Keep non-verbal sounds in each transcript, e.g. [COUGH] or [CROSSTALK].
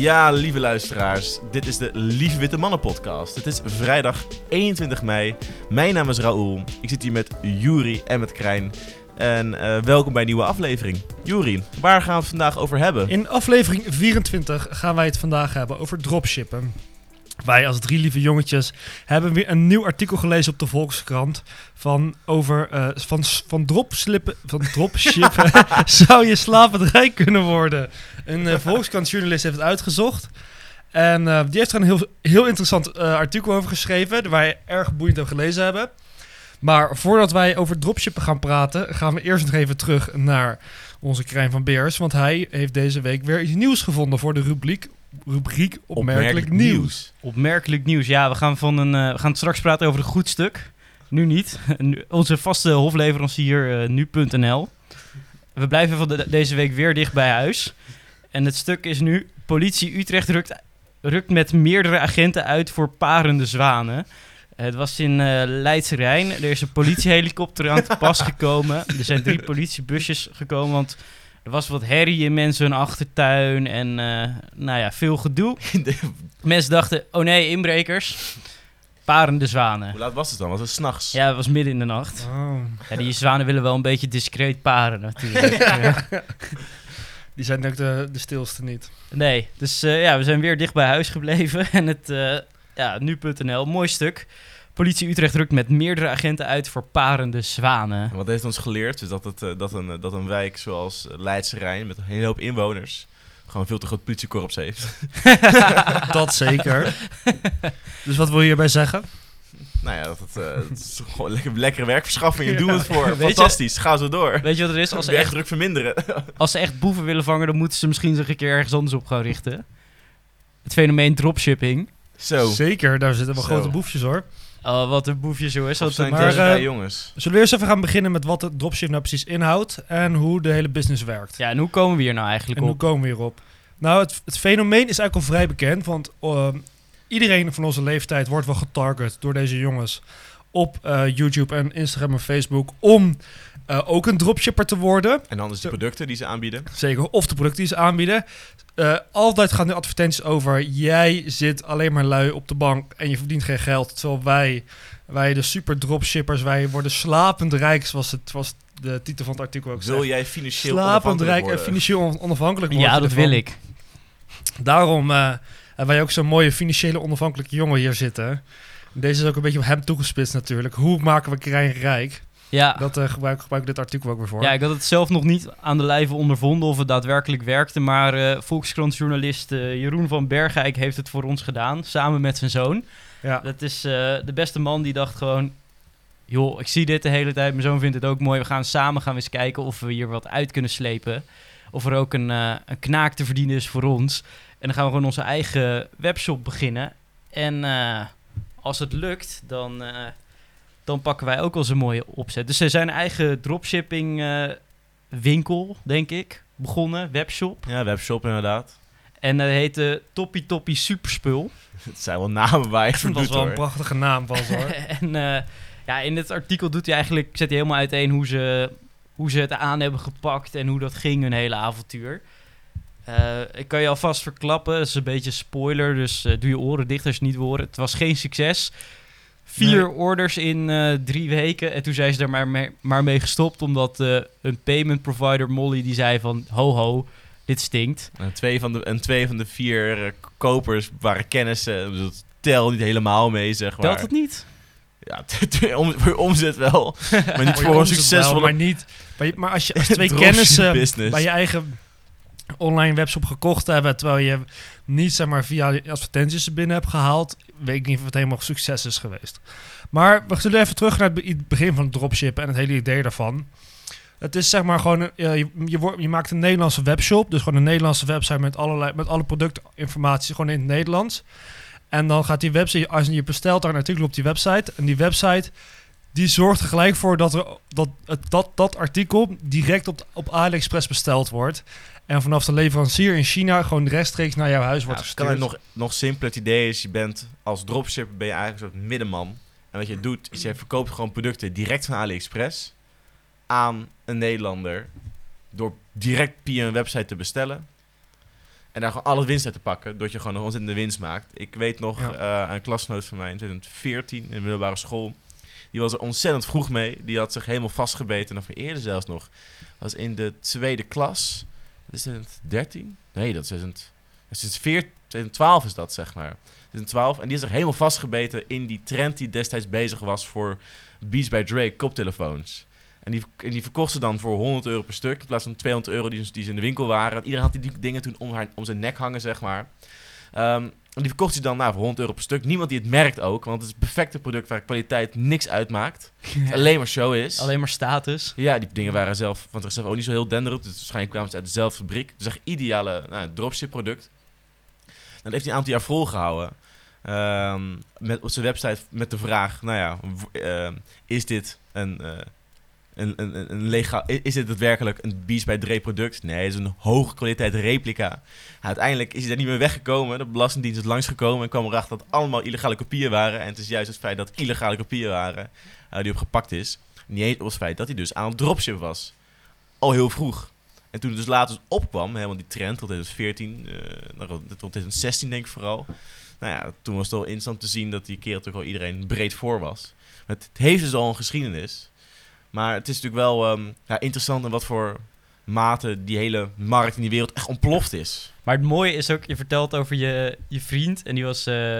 Ja, lieve luisteraars, dit is de Lieve Witte Mannen podcast. Het is vrijdag 21 mei. Mijn naam is Raoul. Ik zit hier met Juri en met Krijn. En eh, welkom bij een nieuwe aflevering. Juri, waar gaan we het vandaag over hebben? In aflevering 24 gaan wij het vandaag hebben over dropshippen. Wij als drie lieve jongetjes hebben weer een nieuw artikel gelezen op de Volkskrant van over uh, van, van dropslippen van dropshippen [LAUGHS] [LAUGHS] zou je slapend rijk kunnen worden. Een uh, Volkskrant-journalist heeft het uitgezocht. En uh, die heeft er een heel, heel interessant artikel over geschreven, waar wij erg boeiend over gelezen hebben. Maar voordat wij over dropshippen gaan praten, gaan we eerst nog even terug naar onze Krijn van Beers. Want hij heeft deze week weer iets nieuws gevonden voor de rubriek rubriek opmerkelijk, nieuws. Opmerkelijk nieuws. Ja, we gaan, van een, uh, we gaan straks praten over een goed stuk. Nu niet. [LAUGHS] Onze vaste hofleverancier uh, nu.nl. We blijven van de, deze week weer dicht bij huis. En het stuk is nu... Politie Utrecht rukt, rukt met meerdere agenten uit voor parende zwanen. Het was in uh, Leidse Rijn. Er is een politiehelikopter aan te [LAUGHS] pas gekomen. Er zijn drie politiebusjes gekomen, want er was wat herrie in mensen hun achtertuin en uh, nou ja, veel gedoe. [LAUGHS] mensen dachten, oh nee, inbrekers. Parende zwanen. Hoe laat was het dan? Was het s'nachts? Ja, het was midden in de nacht. Oh. Ja, die zwanen willen wel een beetje discreet paren natuurlijk. [LAUGHS] ja. Die zijn denk ik de, de stilste niet. Nee, dus uh, ja, we zijn weer dicht bij huis gebleven. [LAUGHS] En het, uh, ja, nu.nl, mooi stuk. Politie Utrecht rukt met meerdere agenten uit voor parende zwanen. Wat heeft ons geleerd is dat, het, uh, dat, een, dat een wijk zoals Leidse Rijn met een hele hoop inwoners gewoon veel te groot politiekorps heeft. [LAUGHS] dat zeker. dus wat wil je hierbij zeggen? Nou ja, dat het, uh, is gewoon lekker, lekkere werkverschaffing. Doe het voor. [LAUGHS] Fantastisch. Je, Ga zo door. Weet je wat er is? Als ze echt druk verminderen. [LAUGHS] als ze echt boeven willen vangen, dan moeten ze misschien zich een keer ergens anders op gaan richten. Het fenomeen dropshipping. Zo. Zeker, daar zitten wel grote boefjes hoor. Oh, wat een boefje zo is dat. zijn maar, uh, jongens. Zullen we eerst even gaan beginnen met wat de dropship nou precies inhoudt en hoe de hele business werkt? Ja, en hoe komen we hier nou eigenlijk en op? hoe komen we hierop? Nou, het, het fenomeen is eigenlijk al vrij bekend, want uh, iedereen van onze leeftijd wordt wel getarget door deze jongens op uh, YouTube en Instagram en Facebook om uh, ook een dropshipper te worden. En dan is de producten die ze aanbieden. Zeker, of de producten die ze aanbieden. Uh, altijd gaan de advertenties over... jij zit alleen maar lui op de bank en je verdient geen geld. Terwijl wij, wij de super dropshippers, wij worden slapend rijk... zoals het was de titel van het artikel ook Wil zegt. jij financieel slapend rijk worden? en financieel onafhankelijk worden? Ja, dat wil ik. Daarom uh, hebben wij ook zo'n mooie financiële onafhankelijke jongen hier zitten. Deze is ook een beetje op hem toegespitst natuurlijk. Hoe maken we Krijn rijk? Ja. Dat uh, gebruik, gebruik ik dit artikel ook weer voor. Ja, ik had het zelf nog niet aan de lijve ondervonden of het daadwerkelijk werkte. Maar uh, Volkskrant-journalist uh, Jeroen van Bergijk heeft het voor ons gedaan, samen met zijn zoon. Ja. Dat is de beste man die dacht gewoon... joh, ik zie dit de hele tijd, mijn zoon vindt het ook mooi. We gaan samen gaan eens kijken of we hier wat uit kunnen slepen. Of er ook een, een knaak te verdienen is voor ons. En dan gaan we gewoon onze eigen webshop beginnen. En als het lukt, dan dan pakken wij ook al een mooie opzet. Dus ze zijn eigen dropshipping uh, winkel, denk ik, begonnen, webshop. Ja, webshop inderdaad. En dat uh, heette Toppie Toppie Superspul. [LAUGHS] Het zijn wel namen waar je [LAUGHS] Dat was wel hoor. een prachtige naam van hoor. [LAUGHS] en uh, ja, in dit artikel doet hij eigenlijk, zet hij helemaal uiteen hoe ze, hoe ze het aan hebben gepakt en hoe dat ging, hun hele avontuur. Uh, ik kan je alvast verklappen, dat is een beetje spoiler, dus doe je oren dicht als je het niet wil horen. Het was geen succes. Vier nee. orders in uh, drie weken. En toen zijn ze er maar mee, maar mee gestopt. Omdat uh, een payment provider, Molly, die zei van... Ho ho, dit stinkt. En twee van de, en twee van de vier uh, kopers waren kennissen. Dus dat tel niet helemaal mee, zeg maar. Telt het niet? Ja, [LAUGHS] om, voor omzet wel. [LAUGHS] maar niet voor een succesvol... Maar, niet, maar, maar als je als twee [LAUGHS] kennissen bij je eigen online webshop gekocht hebben... terwijl je niet zeg maar, via advertenties er binnen hebt gehaald... weet ik niet of het helemaal succes is geweest. Maar we zullen even terug naar het begin van het dropshippen... en het hele idee daarvan. Het is zeg maar gewoon... Uh, je, je, maakt een Nederlandse webshop... dus gewoon een Nederlandse website met, allerlei, met alle productinformatie... gewoon in het Nederlands. En dan gaat die website... als je bestelt daar artikel op die website... en die website die zorgt er gelijk voor dat, er, dat, dat dat artikel direct op, op AliExpress besteld wordt. En vanaf de leverancier in China gewoon rechtstreeks naar jouw huis wordt ja, gestuurd. Kan het nog, nog simpeler het idee is, je bent als dropshipper ben je eigenlijk een soort middenman. En wat je doet, is je verkoopt gewoon producten direct van AliExpress aan een Nederlander. Door direct via een website te bestellen. En daar gewoon alles winst uit te pakken, doordat je gewoon nog ontzettend de winst maakt. Ik weet nog, een klasgenoot van mij in 2014 in de middelbare school, die was er ontzettend vroeg mee. Die had zich helemaal vastgebeten, nog eerder zelfs nog. Was in de tweede klas, is het 13? Nee, dat is 2014, 2012 is dat, zeg maar. 2012. En die is zich helemaal vastgebeten in die trend die destijds bezig was voor Beats by Dre koptelefoons. En die, en die verkocht ze dan voor 100 euro per stuk. In plaats van 200 euro die, die ze in de winkel waren. Iedereen had die dingen toen om, haar, om zijn nek hangen, zeg maar. Um, en die verkocht ze dan nou, voor 100 euro per stuk. Niemand die het merkt ook, want het is het perfecte product waar kwaliteit niks uitmaakt. [LAUGHS] alleen maar show is. Alleen maar status. Ja, die dingen waren zelf van zichzelf ook niet zo heel denderend. Dus waarschijnlijk kwamen ze uit dezelfde fabriek. Dus echt ideale nou, dropship product. Dan heeft hij een aantal jaar volgehouden. Um, met, op zijn website met de vraag, nou ja, uh, is dit een... Uh, een, een, een legaal, is dit daadwerkelijk een Beast by Dre product? Nee, het is een hoge kwaliteit replica. Uiteindelijk is hij daar niet meer weggekomen. De Belastingdienst is langsgekomen en kwam erachter dat allemaal illegale kopieën waren. En het is juist het feit dat illegale kopieën waren uh, die opgepakt is. Niet eens op het feit dat hij dus aan het dropship was. Al heel vroeg. En toen het dus later opkwam, helemaal die trend tot 2014, uh, tot 2016 denk ik vooral. Nou ja, toen was het wel interessant te zien dat die kerel toch wel iedereen breed voor was. Het heeft dus al een geschiedenis. Maar het is natuurlijk wel um, ja, interessant in wat voor mate die hele markt in die wereld echt ontploft is. Maar het mooie is ook, je vertelt over je, je vriend en die was uh,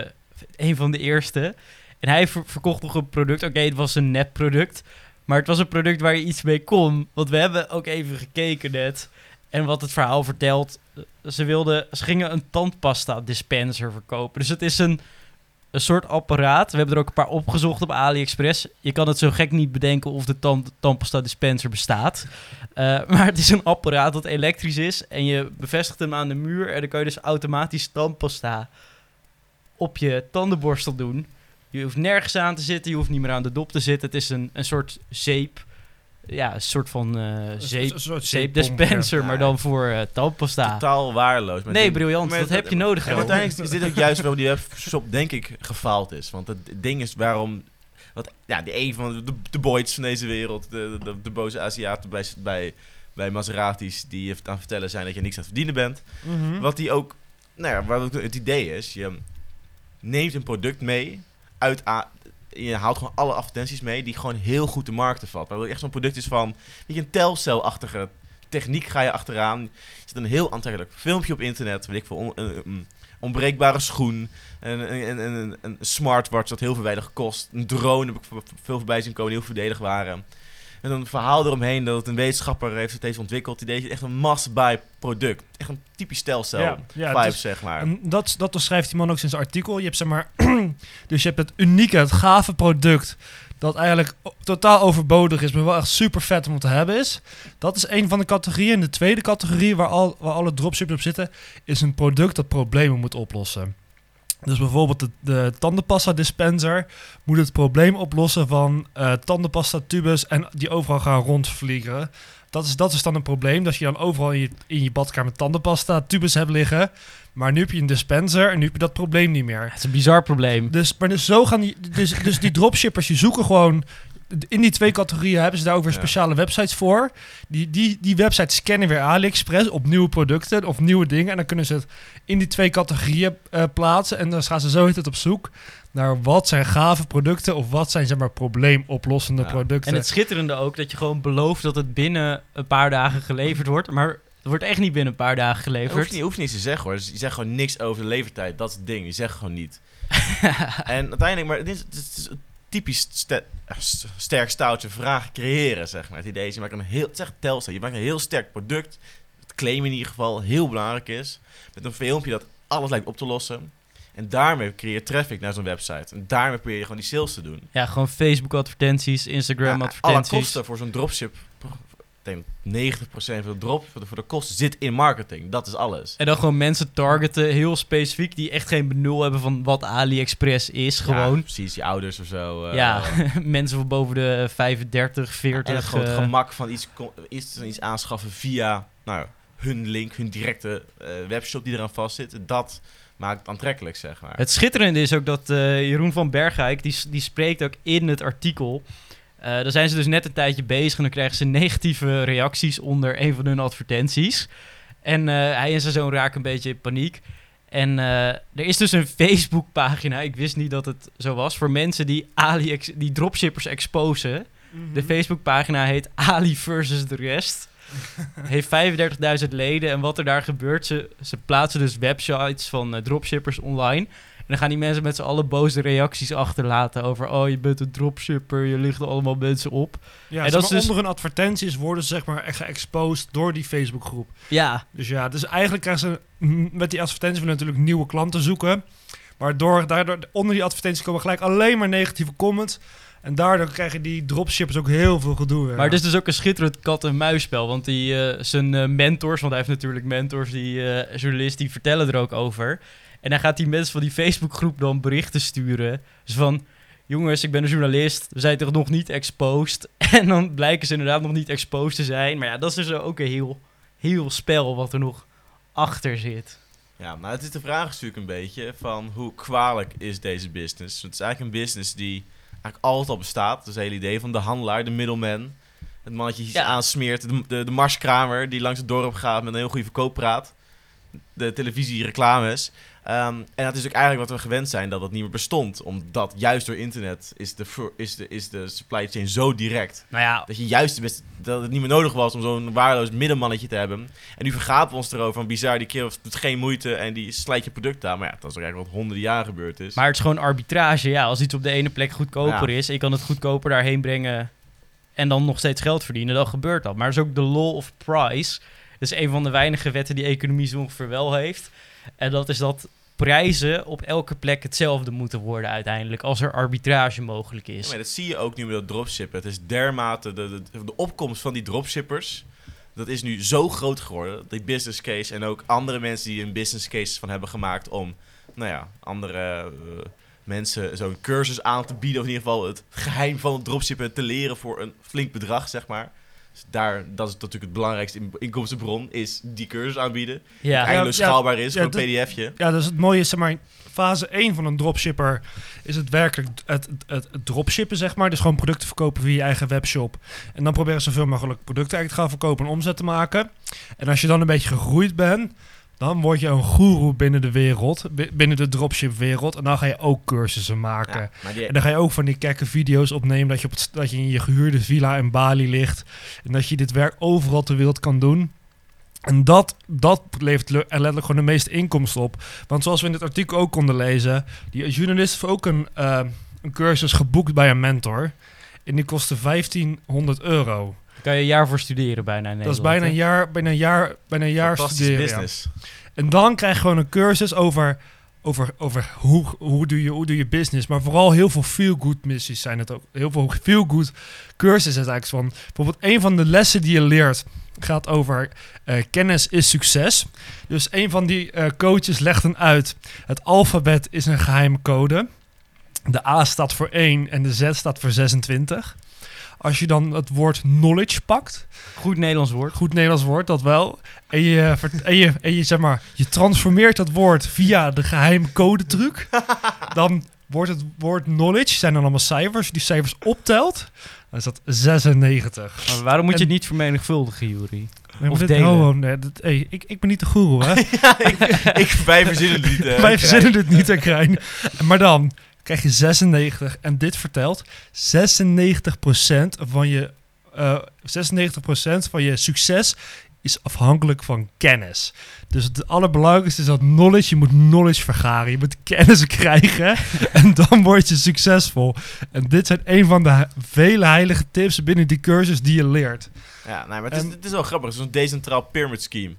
een van de eerste. En hij verkocht nog een product. Oké, het was een nepproduct. Maar het was een product waar je iets mee kon. Want we hebben ook even gekeken net. En wat het verhaal vertelt. Ze, wilden, ze gingen een tandpasta dispenser verkopen. Dus het is een een soort apparaat. We hebben er ook een paar opgezocht op AliExpress. Je kan het zo gek niet bedenken of de tand tandpasta dispenser bestaat. Uh, [LAUGHS] maar het is een apparaat dat elektrisch is. En je bevestigt hem aan de muur. En dan kan je dus automatisch tandpasta op je tandenborstel doen. Je hoeft nergens aan te zitten. Je hoeft niet meer aan de dop te zitten. Het is een, een soort zeep ja, een soort van uh, zeep, zeepdispenser, maar dan voor uh, tandpasta. Totaal waardeloos. Nee, briljant. Dat, heb je nodig. En uiteindelijk is dit ook juist waarom die webshop denk ik gefaald is. Want het ding is waarom... Wat, ja, die een van de, de boys van deze wereld, de, de, de boze Aziaten bij, bij, bij Maseratis, die je aan vertellen zijn dat je niks aan het verdienen bent. Mhm. Wat die ook... Nou ja, wat het idee is, je neemt een product mee uit, je haalt gewoon alle advertenties mee die gewoon heel goed de markten valt. Waardoor echt zo'n product is van, weet je, een telcel-achtige techniek ga je achteraan. Je zet een heel aantrekkelijk filmpje op internet, weet ik veel, een, onbreekbare schoen, een, een, een, smartwatch dat heel veel weinig kost, een drone heb ik veel voorbij zien komen die heel voordelig waren. En een verhaal eromheen dat een wetenschapper heeft het heeft ontwikkeld. Die deed echt een must-buy product. Echt een typisch stelsel ja, ja, vibe, zeg maar. Dat, dat beschrijft die man ook sinds artikel. Je hebt zeg maar... [CLEARS THROAT] dus je hebt het unieke, het gave product... dat eigenlijk totaal overbodig is... maar wel echt super vet om te hebben is. Dat is een van de categorieën. de tweede categorie waar, al, waar alle dropships op zitten... is een product dat problemen moet oplossen. Dus bijvoorbeeld de, de tandenpasta dispenser moet het probleem oplossen van uh, tandenpasta tubes en die overal gaan rondvliegen. Dat is, dat is dan een probleem, dat je dan overal in je, in je badkamer tandenpasta tubes hebt liggen. Maar nu heb je een dispenser en nu heb je dat probleem niet meer. Het is een bizar probleem. Dus, maar dus zo gaan die, dus, dus die dropshippers, die zoeken gewoon in die twee categorieën hebben ze daar ook weer speciale websites voor. Die, die, die websites scannen weer AliExpress op nieuwe producten of nieuwe dingen. En dan kunnen ze het in die twee categorieën uh, plaatsen. En dan gaan ze zo het op zoek naar wat zijn gave producten of wat zijn zeg maar probleemoplossende producten. En het schitterende ook dat je gewoon belooft dat het binnen een paar dagen geleverd wordt. Maar het wordt echt niet binnen een paar dagen geleverd. Je hoeft niet, hoeft niet te zeggen hoor. Dus je zegt gewoon niks over de levertijd. Dat is het ding. Je zegt gewoon niet. [LAUGHS] en uiteindelijk, maar het is, het is, typisch sterk stoutje vraag creëren, zeg maar. Het idee is, je maakt een heel, zeg je maakt een heel sterk product, het claim in ieder geval heel belangrijk is, met een filmpje dat alles lijkt op te lossen. En daarmee creëer je traffic naar zo'n website. En daarmee probeer je gewoon die sales te doen. Ja, gewoon Facebook advertenties, Instagram advertenties. Alle kosten voor zo'n dropship denk 90% van de drop voor de, voor de kosten zit in marketing. Dat is alles. En dan gewoon mensen targeten, heel specifiek, die echt geen benul hebben van wat AliExpress is. Gewoon. Ja, precies, je ouders of zo. Uh, ja, [LAUGHS] mensen van boven de 35, 40. en het, eh. gemak van iets, iets, iets aanschaffen via nou, hun link, hun directe uh, webshop die eraan vastzit. Dat maakt het aantrekkelijk, zeg maar. Het schitterende is ook dat Jeroen van Bergijk, die, die spreekt ook in het artikel uh, dan zijn ze dus net een tijdje bezig en dan krijgen ze negatieve reacties onder een van hun advertenties. En hij en zijn zoon raken een beetje in paniek. En er is dus een Facebookpagina, ik wist niet dat het zo was, voor mensen die, Ali die dropshippers exposen. De mhm. Facebookpagina heet Ali versus de rest. [LAUGHS] heeft 35.000 leden. En wat er daar gebeurt, ze, ze plaatsen dus websites van dropshippers online. En dan gaan die mensen met z'n allen boze reacties achterlaten over... oh, je bent een dropshipper, je ligt allemaal mensen op. Ja, en dat is dus... onder hun advertenties worden ze zeg maar echt geëxposed door die Facebookgroep. Ja. Dus ja, dus eigenlijk krijgen ze met die advertenties natuurlijk nieuwe klanten zoeken. Maar door, daardoor, onder die advertenties komen gelijk alleen maar negatieve comments... En daardoor krijgen die dropshippers ook heel veel gedoe. Maar het is dus ook een schitterend kat-en-muisspel. Want die, uh, zijn uh, mentors, want hij heeft natuurlijk mentors, die uh, journalist, die vertellen er ook over. En dan gaat die mensen van die Facebookgroep dan berichten sturen. Dus van, jongens, ik ben een journalist, we zijn toch nog niet exposed? [LAUGHS] En dan blijken ze inderdaad nog niet exposed te zijn. Maar ja, dat is dus ook een heel, heel spel wat er nog achter zit. Ja, maar het is de vraag natuurlijk een beetje van hoe kwalijk is deze business? Het is eigenlijk een business die eigenlijk altijd al bestaat. Dat is het hele idee van de handelaar, de middleman. Het mannetje die ja. aansmeert, de, de, de marskramer die langs het dorp gaat met een heel goede verkooppraat. De televisiereclames. Um, en dat is ook eigenlijk wat we gewend zijn, dat het niet meer bestond. Omdat juist door internet is de, is de, is de supply chain zo direct. Nou ja. Dat, je juist best, dat het niet meer nodig was om zo'n waardeloos middenmannetje te hebben. En nu vergapen we ons erover van bizar, die kerel doet geen moeite en die slijt je product aan. Maar ja, dat is ook eigenlijk wat honderden jaren gebeurd is. Maar het is gewoon arbitrage. Ja, als iets op de ene plek goedkoper is, je kan het goedkoper daarheen brengen en dan nog steeds geld verdienen, dan gebeurt dat. Maar het is ook de law of price. Dat is een van de weinige wetten die economie zo ongeveer wel heeft. En dat is dat prijzen op elke plek hetzelfde moeten worden uiteindelijk, als er arbitrage mogelijk is. maar dat zie je ook nu met dat dropshippen. Het is dermate, de, de, opkomst van die dropshippers, dat is nu zo groot geworden, die business case en ook andere mensen die een business case van hebben gemaakt om, nou ja, andere... Uh, mensen zo'n cursus aan te bieden. Of in ieder geval het geheim van het dropshippen te leren voor een flink bedrag, zeg maar. Daar, dat is natuurlijk het belangrijkste inkomstenbron, is die cursus aanbieden. Ja. Die eindelijk schaalbaar is voor een pdfje. Ja, dus het mooie is, zeg maar, fase 1 van een dropshipper is het werkelijk het, het, het, dropshippen, zeg maar. Dus gewoon producten verkopen via je eigen webshop. En dan proberen zoveel mogelijk producten eigenlijk te gaan verkopen en omzet te maken. En als je dan een beetje gegroeid bent, dan word je een guru binnen de wereld, binnen de dropship wereld. En dan ga je ook cursussen maken. En dan ga je ook van die kekke video's opnemen dat je, op het, dat je in je gehuurde villa in Bali ligt. En dat je dit werk overal ter wereld kan doen. En dat, dat levert er letterlijk gewoon de meeste inkomsten op. Want zoals we in het artikel ook konden lezen, die journalist heeft ook een, uh, een cursus geboekt bij een mentor. En die kostte 1500 euro. Kan je een jaar voor studeren bijna in Dat is bijna een jaar, bijna een jaar, bijna een jaar studeren. business. En dan krijg je gewoon een cursus over, over, over hoe, hoe, doe je, hoe doe je business. Maar vooral heel veel feel-good missies zijn het ook. Heel veel feel-good cursussen eigenlijk van. Bijvoorbeeld een van de lessen die je leert gaat over uh, kennis is succes. Dus een van die uh, coaches legt dan uit. Het alfabet is een geheime code. De A staat voor 1 en de Z staat voor 26. Als je dan het woord knowledge pakt. Goed Nederlands woord. Goed Nederlands woord, dat wel. En je, en je, en je, zeg maar, je transformeert dat woord via de geheime code truc. [LAUGHS] dan wordt het woord knowledge, zijn dan allemaal cijfers. Die cijfers optelt, dan is dat 96. Maar waarom moet je het niet vermenigvuldigen, Jury? Of dit, delen. Oh, nee, dat, hey, ik, ik ben niet de guru, hè? [LAUGHS] ja, ik, ik, wij verzinnen het niet. [LAUGHS] Uh, wij verzinnen het niet, hè, Krijn. Maar dan, krijg je 96. En dit vertelt 96% van je, uh, eh, 96% van je succes is afhankelijk van kennis. Dus het allerbelangrijkste is dat knowledge, je moet knowledge vergaren. Je moet kennis [LAUGHS] krijgen en dan word je succesvol. En dit zijn een van de vele heilige tips binnen die cursus die je leert. Ja, nou, maar het, is, het is wel grappig. Het is een decentraal pyramid scheme.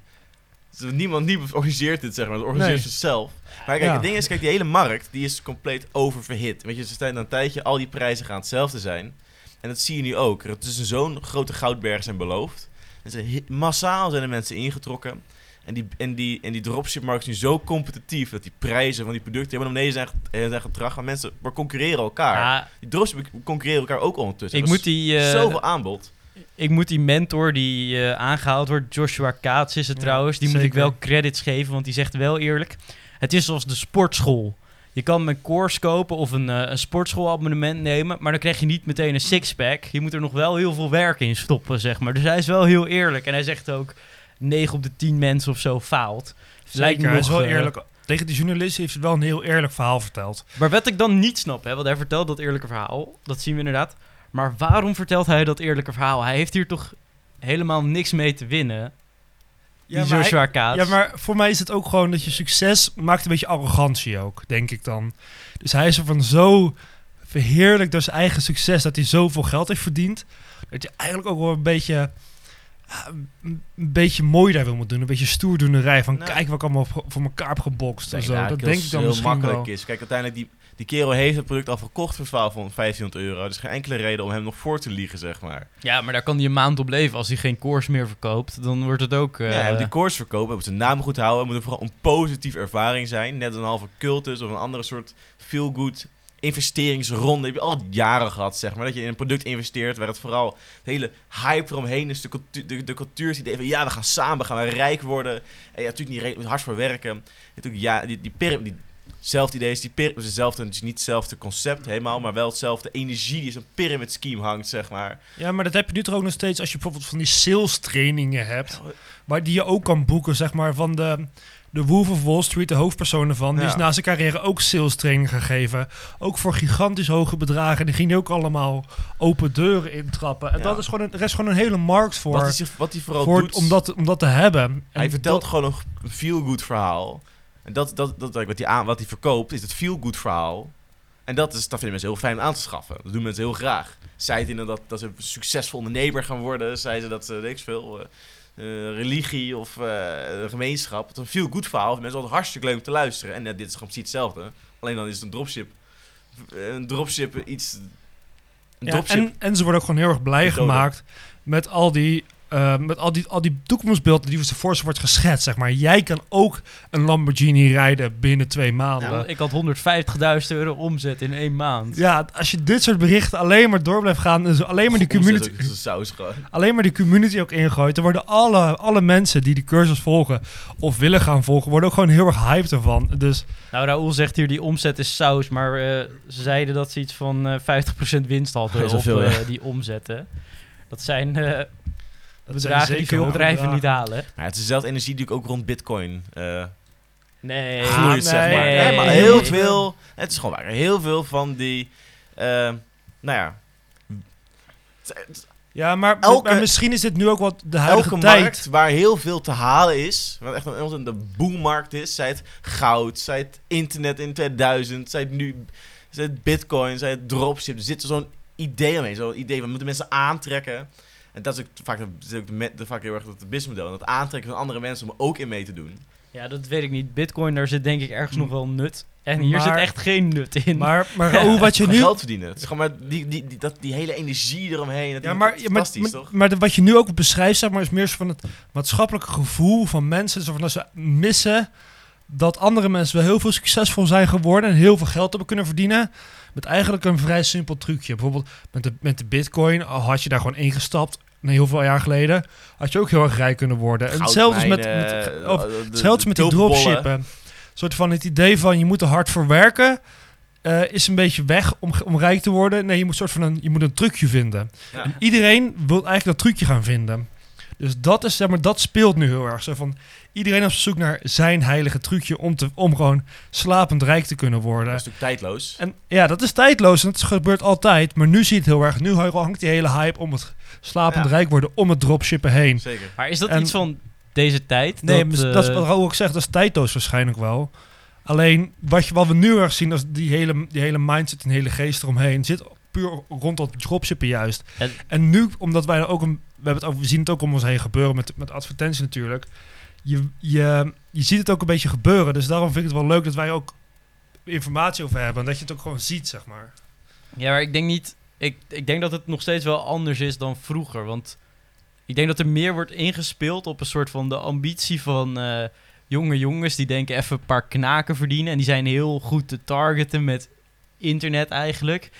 Niemand, niemand organiseert dit, zeg maar. Het organiseert nee. zichzelf. Maar kijk, het ding is, kijk, die hele markt, die is compleet oververhit. Weet je, ze zijn een tijdje, al die prijzen gaan hetzelfde zijn. En dat zie je nu ook. Het is zo'n grote goudberg zijn beloofd. En ze, massaal zijn er mensen ingetrokken. En die, en die, en die dropship-markt is nu zo competitief dat die prijzen van die producten helemaal beneden zijn, eh, zijn getracht. Maar mensen maar concurreren elkaar. Ja. Die dropship concurreren elkaar ook ondertussen. Ik moet die, uh, zoveel aanbod. Ik moet die mentor die uh, aangehaald wordt, Joshua Kaats is het trouwens, die moet ik wel credits geven, want die zegt wel eerlijk het is zoals de sportschool. Je kan een course kopen of een, uh, een sportschoolabonnement nemen, maar dan krijg je niet meteen een sixpack. Je moet er nog wel heel veel werk in stoppen, zeg maar. Dus hij is wel heel eerlijk en hij zegt ook, 9 op de 10 mensen of zo faalt. Lijkt me is wel eerlijk. Tegen die journalist heeft hij wel een heel eerlijk verhaal verteld. Maar wat ik dan niet snap, hè, want hij vertelt dat eerlijke verhaal, dat zien we inderdaad. Maar waarom vertelt hij dat eerlijke verhaal? Hij heeft hier toch helemaal niks mee te winnen. Ja, die Joshua Kaats. Ja, maar voor mij is het ook gewoon dat je succes maakt een beetje arrogantie ook, denk ik dan. Dus hij is er van zo verheerlijk door zijn eigen succes dat hij zoveel geld heeft verdiend. Dat je eigenlijk ook wel een beetje een beetje mooi daar wil moeten doen. Een beetje stoerdoenerij van kijk wat ik allemaal voor elkaar heb gebokst. En zo. Dat denk ik dan heel makkelijk is. Kijk, uiteindelijk die, die kerel heeft het product al verkocht voor 1500 euro. Dus geen enkele reden om hem nog voor te liegen, zeg maar. Ja, maar daar kan hij een maand op leven. Als hij geen course meer verkoopt, dan wordt het ook... Uh... Ja, die course verkopen, moet zijn naam goed houden. moet er vooral een positieve ervaring zijn. Net een halve cultus of een andere soort feel-good investeringsronde heb je al jaren gehad, zeg maar. Dat je in een product investeert waar het vooral het hele hype eromheen is. De, cultuur, de, de cultuuridee van ja, we gaan samen, gaan we rijk worden. En ja, natuurlijk niet hard voor werken. Natuurlijk, ja, die, die, die, die Hetzelfde idee is die hetzelfde, het is niet hetzelfde concept helemaal, maar wel hetzelfde energie die zo'n pyramid scheme hangt, zeg maar. Ja, maar dat heb je nu toch ook nog steeds als je bijvoorbeeld van die sales trainingen hebt, waar die je ook kan boeken, zeg maar, van de de Wolf of Wall Street, de hoofdpersoon ervan, die is na zijn carrière ook sales training gegeven. Ook voor gigantisch hoge bedragen. Die ging ook allemaal open deuren intrappen. En dat is gewoon een, er is gewoon een hele markt voor. Wat hij, wat hij vooral doet. Om dat, om dat te hebben. Hij vertelt gewoon een feel-good verhaal. En dat, dat, dat, wat, hij aan, wat hij verkoopt is het feel-good verhaal. En dat, is, dat vinden mensen heel fijn aan te schaffen. Dat doen mensen heel graag. Zij het dat, dat ze een succesvol ondernemer gaan worden. Zij ze dat ze, weet ik veel... Uh, uh, religie of uh, gemeenschap. Het is een veel goed verhaal. Mensen altijd hartstikke leuk om te luisteren. En dit is gewoon precies hetzelfde. Alleen dan is het een dropship. Een dropship iets... Een ja, dropship. En, en ze worden ook gewoon heel erg blij gemaakt met al die uh, met al die, al die toekomstbeelden die voor ze wordt geschetst, zeg maar. Jij kan ook een Lamborghini rijden binnen twee maanden. Ja, ik had 150.000 euro omzet in één maand. Ja, als je dit soort berichten alleen maar door blijft gaan, dus alleen maar die community, saus alleen maar die community ook ingooit, dan worden alle, alle mensen die die cursus volgen of willen gaan volgen, worden ook gewoon heel erg hyped ervan. Dus nou, Raoul zegt hier die omzet is saus, maar uh, ze zeiden dat ze iets van uh, eh, 50% winst hadden op veel, ja. die omzetten. Dat zijn bedragen die veel bedrijven niet halen. Maar het is dezelfde energie die ik ook rond bitcoin uh, nee. vloeit, zeg maar. Nee, maar heel veel, het is gewoon waar, heel veel van die, uh, nou ja... Ja, maar, elke, maar, misschien is dit nu ook wat de huidige elke tijd. markt waar heel veel te halen is, wat echt een, de boommarkt is, zij het goud, zij het internet in 2000, zij het nu, zij het bitcoin, zij het dropship, er zit zo'n idee omheen, zo'n idee, we moeten mensen aantrekken. En dat is ook vaak, dat ook de, de, vaak heel erg het businessmodel. En dat aantrekken van andere mensen om ook in mee te doen. Ja, dat weet ik niet. Bitcoin, daar zit denk ik ergens nog wel nut. En hier zit echt geen nut in. Maar, maar [LAUGHS] hoe wat je nu... Geld verdienen. Het is gewoon maar die, die, die, dat, die hele energie eromheen. Dat ja, maar, fantastisch, maar, toch? Maar, maar wat je nu ook beschrijft, zeg maar, is meer van het maatschappelijke gevoel van mensen. Zo van dat ze missen dat andere mensen wel heel veel succesvol zijn geworden en heel veel geld hebben kunnen verdienen. Met eigenlijk een vrij simpel trucje. Bijvoorbeeld met de, met de bitcoin had je daar gewoon ingestapt nee, heel veel jaar geleden, had je ook heel erg rijk kunnen worden. En hetzelfde met, met, of, hetzelfde met die dropshippen. Een soort van het idee van je moet er hard voor werken. Uh, is een beetje weg om, om rijk te worden. Nee, je moet, soort van een, je moet een trucje vinden. En iedereen wil eigenlijk dat trucje gaan vinden. Dus dat, is, zeg maar, dat speelt nu heel erg. Zo van, iedereen op zoek naar zijn heilige trucje om, te, om gewoon slapend rijk te kunnen worden. Dat is natuurlijk tijdloos. En ja, dat is tijdloos en dat gebeurt altijd. Maar nu zie je het heel erg. Nu hangt die hele hype om het slapend rijk worden, om het dropshippen heen. Zeker. Maar is dat iets van deze tijd? Nee, dat, dat is wat Raoul ook zegt. Dat is tijdloos waarschijnlijk wel. Alleen, wat, je, wat we nu erg zien, is die hele, die hele mindset en hele geest eromheen zit puur rond dat dropshippen juist. En, en nu, omdat wij er ook een, hebben het over, we zien het ook om ons heen gebeuren met, met advertentie natuurlijk. Je, je, je ziet het ook een beetje gebeuren. Dus daarom vind ik het wel leuk dat wij ook informatie over hebben. En dat je het ook gewoon ziet, zeg maar. Ja, maar ik denk niet... Ik, ik denk dat het nog steeds wel anders is dan vroeger. Want ik denk dat er meer wordt ingespeeld op een soort van de ambitie van... Uh, jonge jongens die denken even een paar knaken verdienen. En die zijn heel goed te targeten met internet eigenlijk.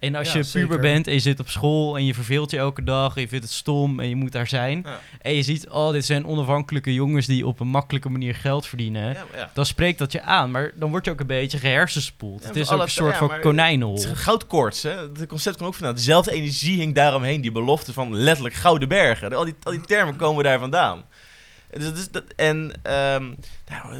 En als je puber bent en je zit op school en je verveelt je elke dag en je vindt het stom en je moet daar zijn. En je ziet, oh, dit zijn onafhankelijke jongens die op een makkelijke manier geld verdienen. Dan spreekt dat je aan, maar dan word je ook een beetje gehersenspoeld. het is ook een soort van konijnenhol. Het is goudkoorts, hè. Het concept komt ook vandaan. Dezelfde energie hing daaromheen, die belofte van letterlijk gouden bergen. Al die, al die termen komen daar vandaan. Dus, dus, dat, en um, nou,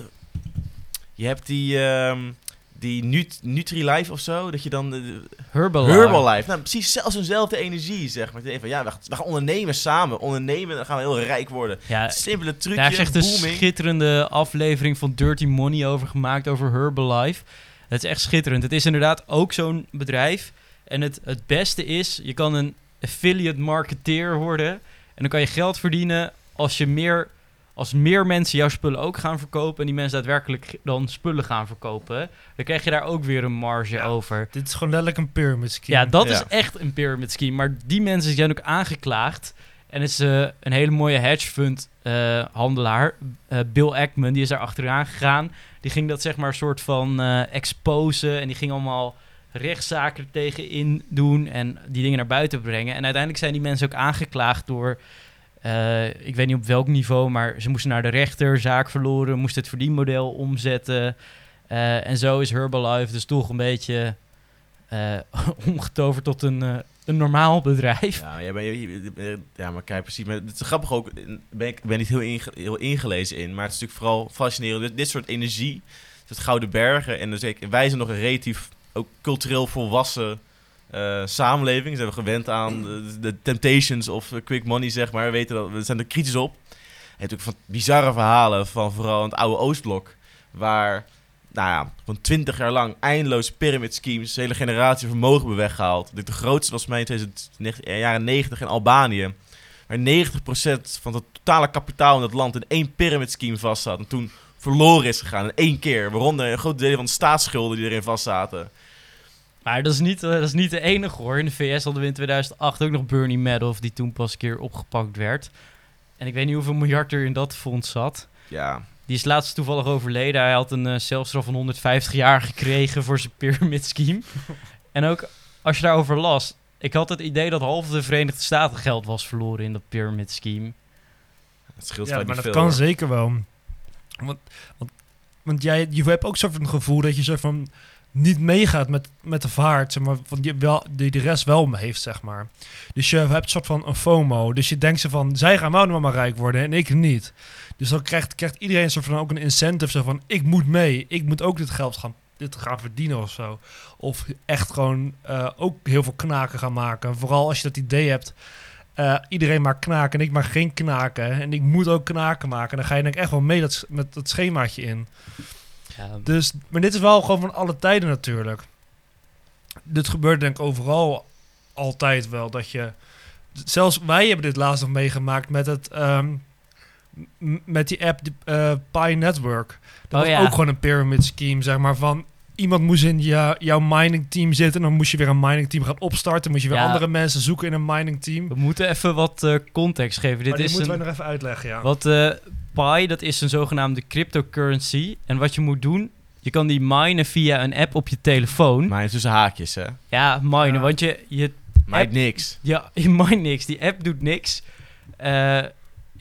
je hebt die, um, die Nut Nutri-Life of zo, dat je dan... Uh, Herbalife. Herbalife. Nou, precies zelfs eenzelfde energie, zeg maar. Van, ja, we, we, gaan ondernemen samen. Ondernemen, dan gaan we heel rijk worden. Ja, Simpele trucje, Daar is echt een schitterende aflevering van Dirty Money over gemaakt, over Herbalife. Het is echt schitterend. Het is inderdaad ook zo'n bedrijf. En het, het beste is, je kan een affiliate marketeer worden. En dan kan je geld verdienen als je meer als meer mensen jouw spullen ook gaan verkopen en die mensen daadwerkelijk dan spullen gaan verkopen, dan krijg je daar ook weer een marge over. Dit is gewoon letterlijk een pyramid scheme. Ja, dat is echt een pyramid scheme. Maar die mensen zijn ook aangeklaagd. En is uh, een hele mooie hedge fund uh, handelaar, uh, Bill Ackman, die is daar achteraan gegaan. Die ging dat zeg maar een soort van exposen en die ging allemaal rechtszaken tegenin doen en die dingen naar buiten brengen. En uiteindelijk zijn die mensen ook aangeklaagd door uh, ik weet niet op welk niveau, maar ze moesten naar de rechter, zaak verloren, moesten het verdienmodel omzetten. Uh, en zo is Herbalife dus toch een beetje uh, [LAUGHS] omgetoverd tot een, een normaal bedrijf. Ja, ja, maar, ja, maar kijk, precies. Maar het is grappig ook, ben ik ben niet heel, heel ingelezen in, maar het is natuurlijk vooral fascinerend. Dit, dit soort energie, het Gouden Bergen, en dus ik, wij zijn nog een relatief ook cultureel volwassen uh, samenleving. Ze hebben gewend aan de, temptations of quick money, zeg maar. We, weten dat, we zijn er kritisch op. En natuurlijk van bizarre verhalen van vooral het oude Oostblok. Waar, nou ja, van twintig jaar lang eindeloos pyramid schemes, hele generatie vermogen hebben weggehaald. De grootste was mij in de jaren 90 in Albanië. Waar 90% van het totale kapitaal in het land in één pyramid scheme vast zat. En toen verloren is gegaan in één keer. Waaronder een groot deel van de staatsschulden die erin vast zaten. Maar dat is, niet, eh, dat is niet de enige hoor. In de VS hadden we in 2008 ook nog Bernie Madoff, die toen pas een keer opgepakt werd. En ik weet niet hoeveel miljard er in dat fonds zat. Ja. Die is laatst toevallig overleden. Hij had een uh, celstraf van 150 jaar gekregen voor zijn pyramid scheme. [LAUGHS] en ook als je daarover las, ik had het idee dat half de Verenigde Staten geld was verloren in dat pyramid scheme. Het scheelt ja, maar dat kan zeker wel. Want, want, want jij, je hebt ook zo'n gevoel dat je zo van niet meegaat met, met de vaart, zeg maar, van die, wel, die de rest wel heeft, zeg maar. Dus je hebt een soort van een FOMO. Dus je denkt ze van, zij gaan wel maar rijk worden en ik niet. Dus dan krijgt, krijgt iedereen een soort van ook een incentive, zo van, ik moet mee, ik moet ook dit geld gaan, dit gaan verdienen of zo. Of echt gewoon uh, ook heel veel knaken gaan maken. Vooral als je dat idee hebt, uh, iedereen maar knaken en ik maar geen knaken. En ik moet ook knaken maken. Dan ga je denk ik echt wel mee dat, met dat schemaatje in. Dus, maar dit is wel gewoon van alle tijden natuurlijk. Dit gebeurt denk ik overal altijd wel. Dat je, zelfs wij hebben dit laatst nog meegemaakt met het... Um, met die app uh, Pi Network. Dat oh, was ook gewoon een pyramid scheme, zeg maar, van iemand moest in jou, jouw mining team zitten. Dan moest je weer een mining team gaan opstarten. Moest je weer andere mensen zoeken in een mining team. We moeten even wat uh, context geven. Dit is moeten een, nog even uitleggen, ja. Wat uh, Pi, dat is een zogenaamde cryptocurrency. En wat je moet doen, je kan die minen via een app op je telefoon. Minen tussen haakjes, hè? Ja, minen, want je... je mine niks. Ja, [LAUGHS] je mine niks. Die app doet niks. Uh,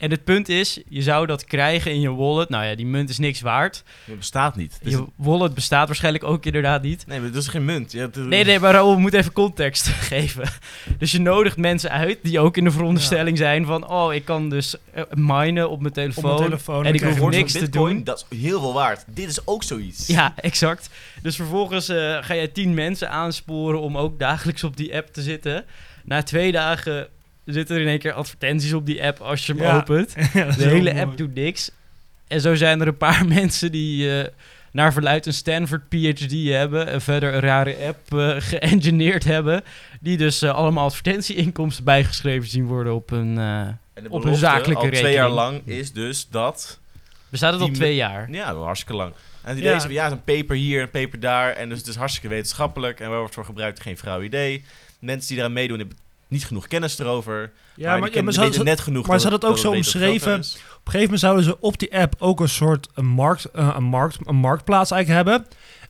en het punt is, je zou dat krijgen in je wallet. Nou ja, die munt is niks waard. Het bestaat niet. Dus je wallet bestaat waarschijnlijk ook inderdaad niet. Nee, maar dat is geen munt. Je Nee, nee, maar Raoul moet even context [LAUGHS] geven. Dus je nodigt mensen uit die ook in de veronderstelling zijn van... oh, ik kan dus uh, minen op mijn telefoon, op mijn telefoon en ik hoef niks te doen. Dat is heel veel waard. Dit is ook zoiets. Ja, exact. Dus vervolgens uh, ga je tien mensen aansporen om ook dagelijks op die app te zitten. Na twee dagen zitten er in één keer advertenties op die app als je hem opent. [LAUGHS] de hele app doet niks. En zo zijn er een paar [LAUGHS] mensen die uh, naar verluid een Stanford PhD hebben en verder een rare app uh, [LAUGHS] geëngineerd hebben, die dus uh, allemaal advertentieinkomsten bijgeschreven zien worden op een, op een zakelijke rekening. twee jaar lang is dus dat... Bestaat het al twee jaar? Ja, al hartstikke lang. En die ja. deze ja, een paper hier, een paper daar. En dus het is hartstikke wetenschappelijk. En waar wordt voor gebruikt, geen flauw idee. Mensen die eraan meedoen hebben niet genoeg kennis erover. Ja, maar, ja, maar ze hadden net genoeg. Maar ze hadden het ook zo omschreven. Op een gegeven moment zouden ze op die app ook een soort een markt, uh, een markt, een marktplaats eigenlijk hebben.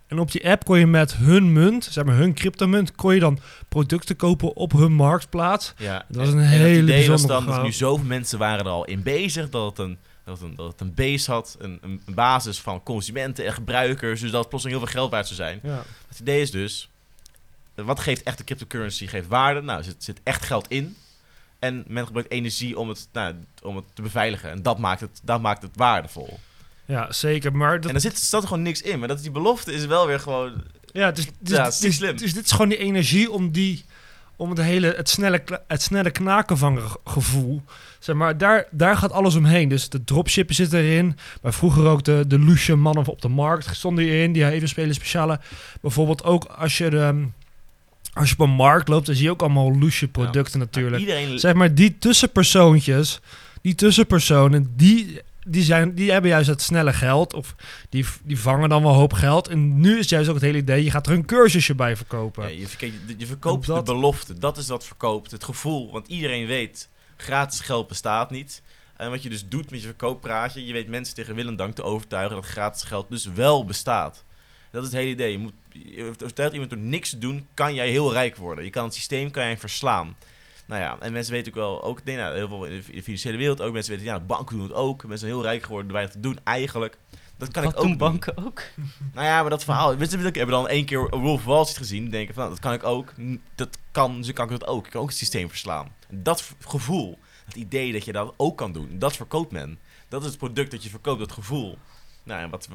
En op die app kon je met hun munt, zeg maar hun cryptomunt, kon je dan producten kopen op hun marktplaats. Ja, dat was een hele het idee was dan dat nu zoveel mensen waren er al in bezig dat het een dat het een, dat het een base had, een, een, basis van consumenten en gebruikers, dus dat het plotseling heel veel geld waard zou zijn. Ja. Het idee is dus, wat geeft echte cryptocurrency? Geeft waarde. Nou, er zit, zit echt geld in. En men gebruikt energie om het, nou, om het te beveiligen. En dat maakt het, dat maakt het waardevol. Ja, zeker. Maar dat... En er zit, staat er gewoon niks in. Maar dat die belofte is wel weer gewoon... Ja, dus, dus, ja, dus, slim. Dus, dit is gewoon die energie om die... Om het hele, het snelle, het snelle knaken van gevoel. Zeg maar, daar, daar gaat alles omheen. Dus de dropshippen zit erin. Maar vroeger ook de, de luxe mannen op de markt stonden in. Die even spelen speciale. Bijvoorbeeld ook als je de als je op een markt loopt, dan zie je ook allemaal loesje producten natuurlijk. Iedereen... Zeg maar, die tussenpersoontjes, die tussenpersonen, die, die, zijn, die hebben juist het snelle geld. Of die, die vangen dan wel hoop geld. En nu is juist ook het hele idee, je gaat er een cursusje bij verkopen. Ja, je, je, verkoopt de belofte, dat is wat verkoopt. Het gevoel, want iedereen weet, gratis geld bestaat niet. En wat je dus doet met je verkooppraatje, je weet mensen tegen wil en dank te overtuigen dat gratis geld dus wel bestaat. Dat is het hele idee. Je moet vertelt iemand door niks te doen, kan jij heel rijk worden. Je kan het systeem kan jij verslaan. Nou ja, en mensen weten ook wel, ook nee, nou, heel veel in de financiële wereld ook, mensen weten, ja, banken doen het ook. Mensen zijn heel rijk geworden door weinig te doen, eigenlijk. Dat kan ik ook doen. banken ook? Nou ja, maar dat verhaal, [LAUGHS] mensen hebben dan één keer Wolf Wall Street gezien, denken van, nou, dat kan ik ook. Dat kan, dus kan ik dat ook. Ik kan ook het systeem verslaan. Dat gevoel, het idee dat je dat ook kan doen, dat verkoopt men. Dat is het product dat je verkoopt, dat gevoel. Nou, en wat,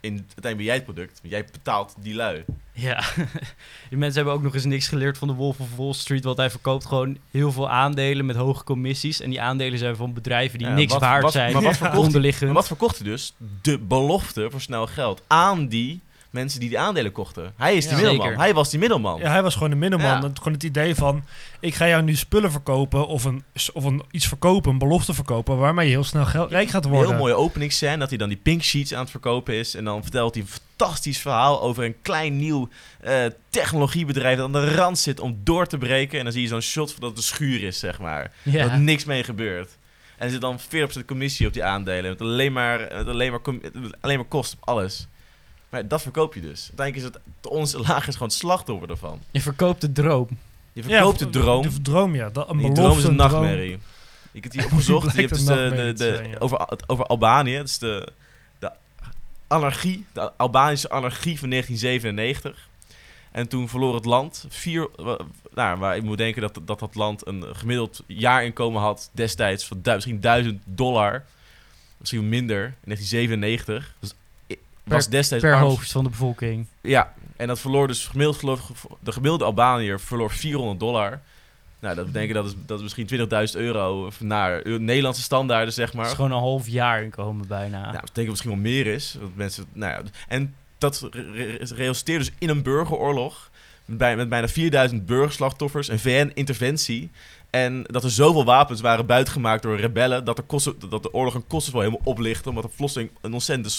in, uiteindelijk ben jij het product. Jij betaalt die lui. Ja, [LAUGHS] die mensen hebben ook nog eens niks geleerd van de Wolf of Wall Street. Want hij verkoopt gewoon heel veel aandelen met hoge commissies. En die aandelen zijn van bedrijven die niks waard zijn. Maar wat, verkocht, [LAUGHS] maar wat verkocht hij dus? De belofte voor snel geld aan die mensen die die aandelen kochten. Hij is die middelman. Hij was die middelman. Ja, hij was gewoon de middelman. Ja. Gewoon het idee van, ik ga jou nu spullen verkopen of, een, of een, iets verkopen, een belofte verkopen, waarmee je heel snel geld, rijk gaat worden. Heel mooie openingsscène, dat hij dan die pink sheets aan het verkopen is. En dan vertelt hij een fantastisch verhaal over een klein nieuw uh, technologiebedrijf dat aan de rand zit om door te breken. En dan zie je zo'n shot van dat het een schuur is, zeg maar. Ja. Dat niks mee gebeurt. En er zit dan 40% commissie op die aandelen. Met alleen maar, met alleen maar, alleen maar kost op alles. Maar dat verkoop je dus. Uiteindelijk is het, onze laag is gewoon het slachtoffer ervan. Je verkoopt de droom. Je verkoopt de droom. De droom, ja. Dat, een droom is een nachtmerrie. Ik heb het hier [LAUGHS] opgezocht. je hebt dus de, de, over, over Albanië. Het is de, de anarchie, de Albanische anarchie van 1997. En toen verloor het land vier... Nou, waar ik moet denken dat, dat dat land een gemiddeld jaarinkomen had destijds van misschien duizend dollar. Misschien minder, in 1997. Dus was destijds per hoofd van de bevolking. Ja, en dat verloor dus gemiddeld, de gemiddelde Albaniër verloor 400 dollar. Nou, dat betekent dat is, dat is misschien 20.000 euro naar Nederlandse standaarden, zeg maar. Dat is gewoon een half jaar inkomen bijna. Nou, dat betekent misschien wel meer is. Want mensen, nou ja, en dat resulteert dus in een burgeroorlog. Met, met bijna 4000 burgerslachtoffers, een VN-interventie. En dat er zoveel wapens waren buitgemaakt door rebellen. Dat de, kosten, dat de oorlog een wel helemaal oplichtte. Omdat er plotseling een ontzettende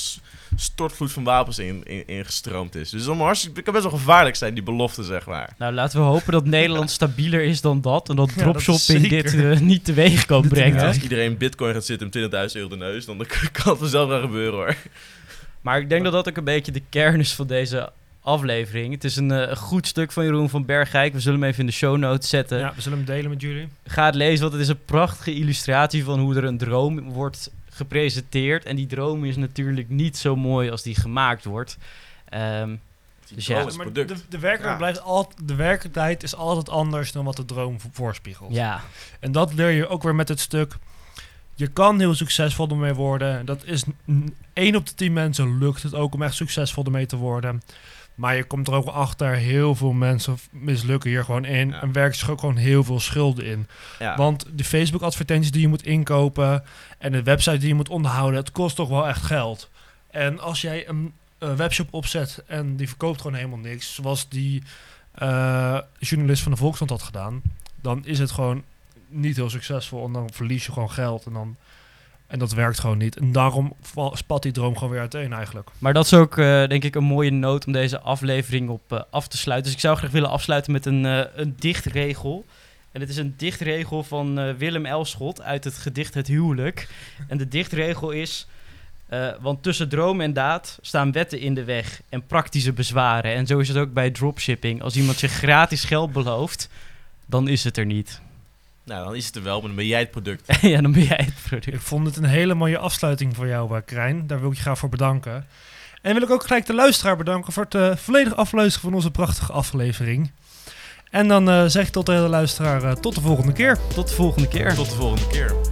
stortvloed van wapens ingestroomd in, in is. Dus het, hartstikke, kan best wel gevaarlijk zijn, die belofte, zeg maar. Nou, laten we hopen dat Nederland [LAUGHS] stabieler is dan dat. En dat dropshopping dit uh, niet teweeg kan brengen. als iedereen bitcoin gaat zitten om 20.000 euro de neus, dan [LAUGHS] kan het vanzelf wel gebeuren hoor. Maar ik denk dat dat ook een beetje de kern is van deze aflevering. Het is een uh, goed stuk van Jeroen van Bergijk. We zullen hem even in de show notes zetten. Ja, we zullen hem delen met jullie. Ga het lezen, want het is een prachtige illustratie van hoe er een droom wordt gepresenteerd. En die droom is natuurlijk niet zo mooi als die gemaakt wordt. Um, dus ja. Maar de, de, werkelijkheid blijft altijd, de werkelijkheid is altijd anders dan wat de droom voorspiegelt. Ja. En dat leer je ook weer met het stuk. Je kan heel succesvol ermee worden. Dat is 1 op de 10 mensen lukt het ook om echt succesvol ermee te worden. Maar je komt er ook achter, heel veel mensen mislukken hier gewoon in. En werken zich ook gewoon heel veel schulden in. Want de Facebook-advertenties die je moet inkopen en de website die je moet onderhouden, het kost toch wel echt geld. En als jij een webshop opzet en die verkoopt gewoon helemaal niks, zoals die uh, journalist van de Volkskrant had gedaan, dan is het gewoon niet heel succesvol. En dan verlies je gewoon geld en dan en dat werkt gewoon niet. En daarom spat die droom gewoon weer uiteen eigenlijk. Maar dat is ook uh, denk ik een mooie noot om deze aflevering op uh, af te sluiten. Dus ik zou graag willen afsluiten met een, uh, een dichtregel. En het is een dichtregel van Willem Elschot uit het gedicht Het Huwelijk. En de dichtregel is... want tussen droom en daad staan wetten in de weg en praktische bezwaren. En zo is het ook bij dropshipping. Als iemand je gratis geld belooft, dan is het er niet. Nou, dan is het er wel, maar dan ben jij het product. [LAUGHS] ja, dan ben jij het product. Ik vond het een hele mooie afsluiting voor jou, uh, Krijn. Daar wil ik je graag voor bedanken. En wil ik ook gelijk de luisteraar bedanken voor het uh, volledig afluisteren van onze prachtige aflevering. En dan zeg ik tot de hele luisteraar, tot de volgende keer. Tot de volgende keer. Tot de volgende keer.